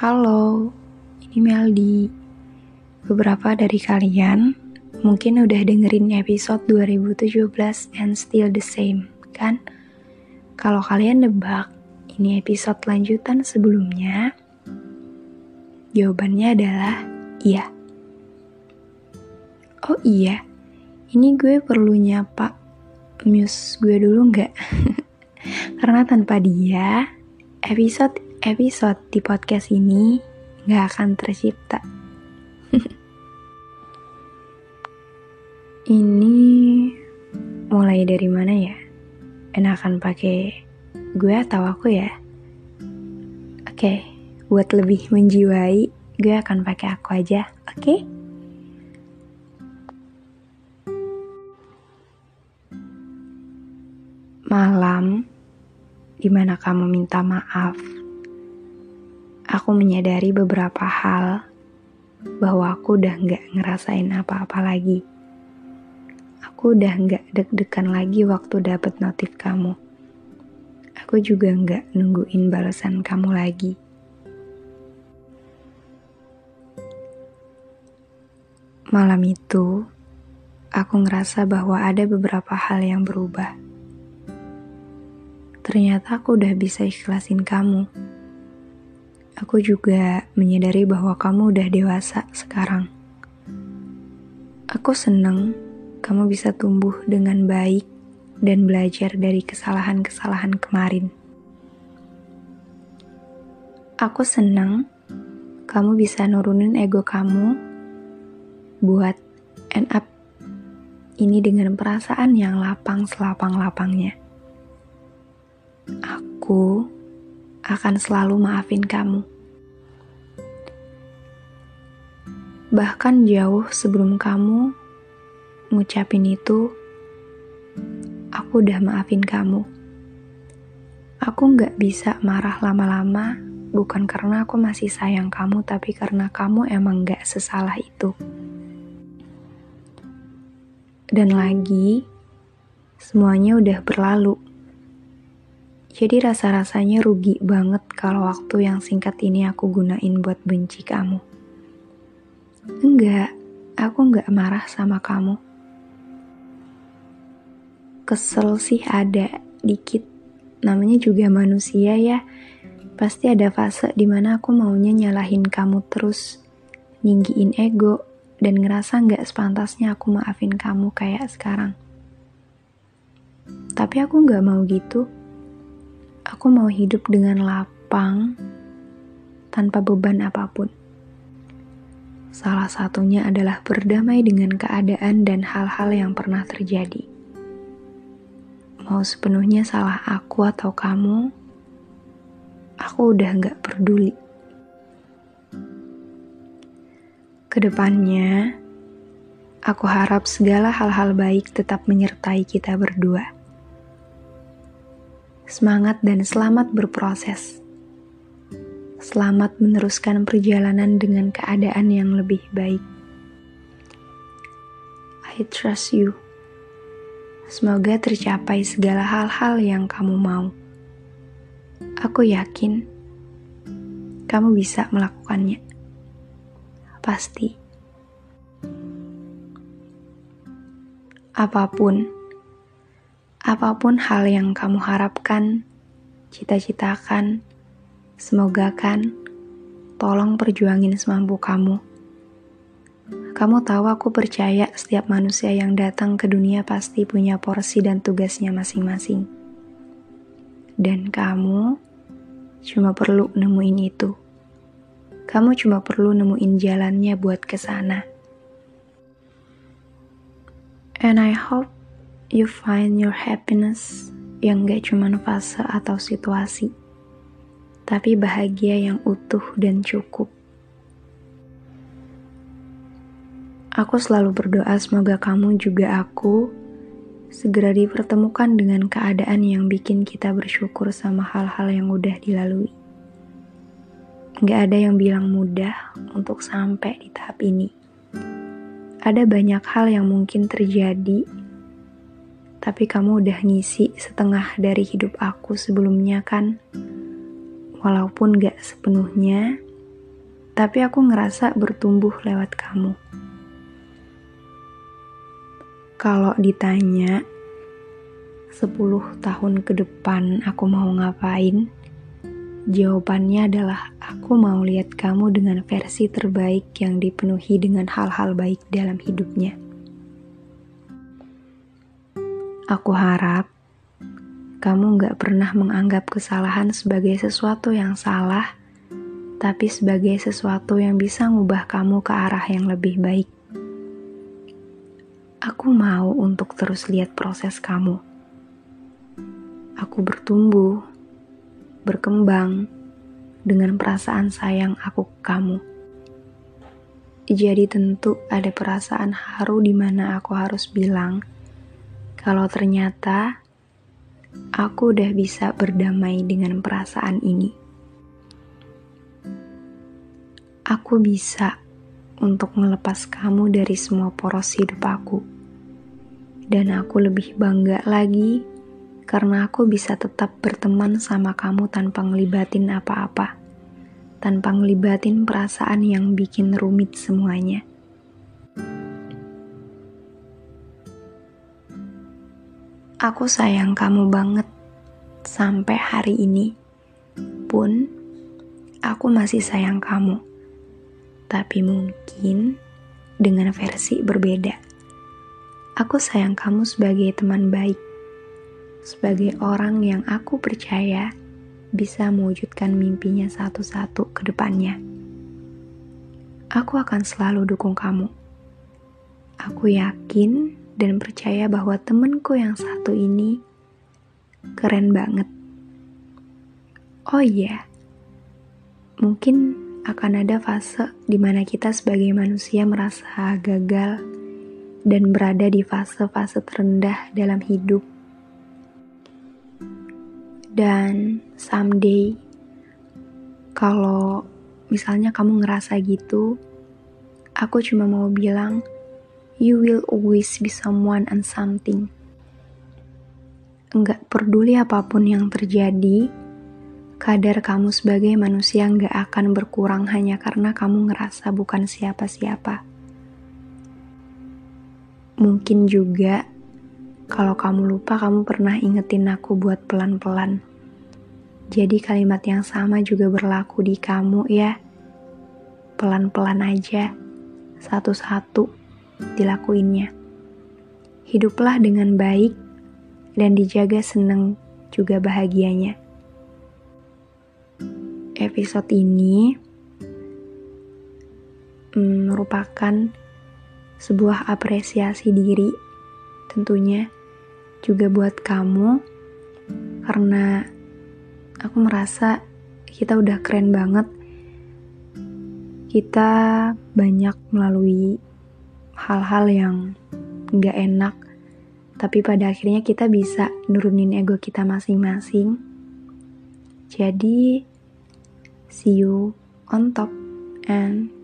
Halo, ini Meldi. Beberapa dari kalian mungkin udah dengerin episode 2017 and still the same, kan? Kalau kalian nebak, ini episode lanjutan sebelumnya, jawabannya adalah iya. Oh iya, ini gue perlu nyapa muse gue dulu nggak? Karena tanpa dia, episode episode di podcast ini gak akan tercipta. ini mulai dari mana ya? Enakan pakai gue atau aku ya? Oke, okay, buat lebih menjiwai, gue akan pakai aku aja, oke? Okay? Malam di mana kamu minta maaf aku menyadari beberapa hal bahwa aku udah nggak ngerasain apa-apa lagi. Aku udah nggak deg-degan lagi waktu dapet notif kamu. Aku juga nggak nungguin balasan kamu lagi. Malam itu, aku ngerasa bahwa ada beberapa hal yang berubah. Ternyata aku udah bisa ikhlasin kamu aku juga menyadari bahwa kamu udah dewasa sekarang. Aku senang kamu bisa tumbuh dengan baik dan belajar dari kesalahan-kesalahan kemarin. Aku senang kamu bisa nurunin ego kamu buat end up ini dengan perasaan yang lapang selapang-lapangnya. Aku akan selalu maafin kamu. Bahkan jauh sebelum kamu ngucapin itu, aku udah maafin kamu. Aku gak bisa marah lama-lama, bukan karena aku masih sayang kamu, tapi karena kamu emang gak sesalah itu. Dan lagi, semuanya udah berlalu jadi rasa-rasanya rugi banget kalau waktu yang singkat ini aku gunain buat benci kamu. Enggak, aku enggak marah sama kamu. Kesel sih ada, dikit. Namanya juga manusia ya. Pasti ada fase di mana aku maunya nyalahin kamu terus. Ninggiin ego, dan ngerasa nggak sepantasnya aku maafin kamu kayak sekarang. Tapi aku nggak mau gitu Aku mau hidup dengan lapang tanpa beban apa pun. Salah satunya adalah berdamai dengan keadaan dan hal-hal yang pernah terjadi. Mau sepenuhnya salah aku atau kamu, aku udah gak peduli. Ke depannya, aku harap segala hal-hal baik tetap menyertai kita berdua semangat dan selamat berproses. Selamat meneruskan perjalanan dengan keadaan yang lebih baik. I trust you. Semoga tercapai segala hal-hal yang kamu mau. Aku yakin kamu bisa melakukannya. Pasti. Apa pun apa pun hal yang kamu harapkan, cita-citakan, semoga kan, tolong perjuangin semampu kamu. Kamu tahu aku percaya setiap manusia yang datang ke dunia pasti punya porsi dan tugasnya masing-masing. Dan kamu cuma perlu nemuin itu. Kamu cuma perlu nemuin jalannya buat ke sana. And I hope you find your happiness yang gak cuma fase atau situasi, tapi bahagia yang utuh dan cukup. Aku selalu berdoa semoga kamu juga aku segera dipertemukan dengan keadaan yang bikin kita bersyukur sama hal-hal yang udah dilalui. Gak ada yang bilang mudah untuk sampai di tahap ini. Ada banyak hal yang mungkin terjadi tapi kamu udah ngisi setengah dari hidup aku sebelumnya kan? Walaupun gak sepenuhnya, tapi aku ngerasa bertumbuh lewat kamu. Kalau ditanya 10 tahun ke depan aku mau ngapain? Jawabannya adalah aku mau lihat kamu dengan versi terbaik yang dipenuhi dengan hal-hal baik dalam hidupnya. Aku harap kamu gak pernah menganggap kesalahan sebagai sesuatu yang salah, tapi sebagai sesuatu yang bisa ngubah kamu ke arah yang lebih baik. Aku mau untuk terus lihat proses kamu. Aku bertumbuh, berkembang dengan perasaan sayang aku ke kamu. Jadi tentu ada perasaan haru di mana aku harus bilang kalau ternyata aku udah bisa berdamai dengan perasaan ini. Aku bisa untuk melepas kamu dari semua poros hidup aku. Dan aku lebih bangga lagi karena aku bisa tetap berteman sama kamu tanpa ngelibatin apa-apa. Tanpa ngelibatin perasaan yang bikin rumit semuanya. Aku sayang kamu banget sampai hari ini. Pun aku masih sayang kamu. Tapi mungkin dengan versi berbeda. Aku sayang kamu sebagai teman baik. Sebagai orang yang aku percaya bisa mewujudkan mimpinya satu-satu ke depannya. Aku akan selalu dukung kamu. Aku yakin dan percaya bahwa temenku yang satu ini keren banget. Oh iya, mungkin akan ada fase di mana kita sebagai manusia merasa gagal dan berada di fase-fase terendah dalam hidup. Dan someday, kalau misalnya kamu ngerasa gitu, aku cuma mau bilang, you will always be someone and something. Enggak peduli apa pun yang terjadi, kadar kamu sebagai manusia enggak akan berkurang hanya karena kamu ngerasa bukan siapa-siapa. Mungkin juga kalau kamu lupa kamu pernah ingetin aku buat pelan-pelan. Jadi kalimat yang sama juga berlaku di kamu ya. Pelan-pelan aja, satu-satu dilakuinnya. Hiduplah dengan baik dan dijaga seneng juga bahagianya. Episode ini mm, merupakan sebuah apresiasi diri tentunya juga buat kamu karena aku merasa kita udah keren banget kita banyak melalui hal-hal yang nggak enak, tapi pada akhirnya kita bisa nurunin ego kita masing-masing. Jadi, see you on top and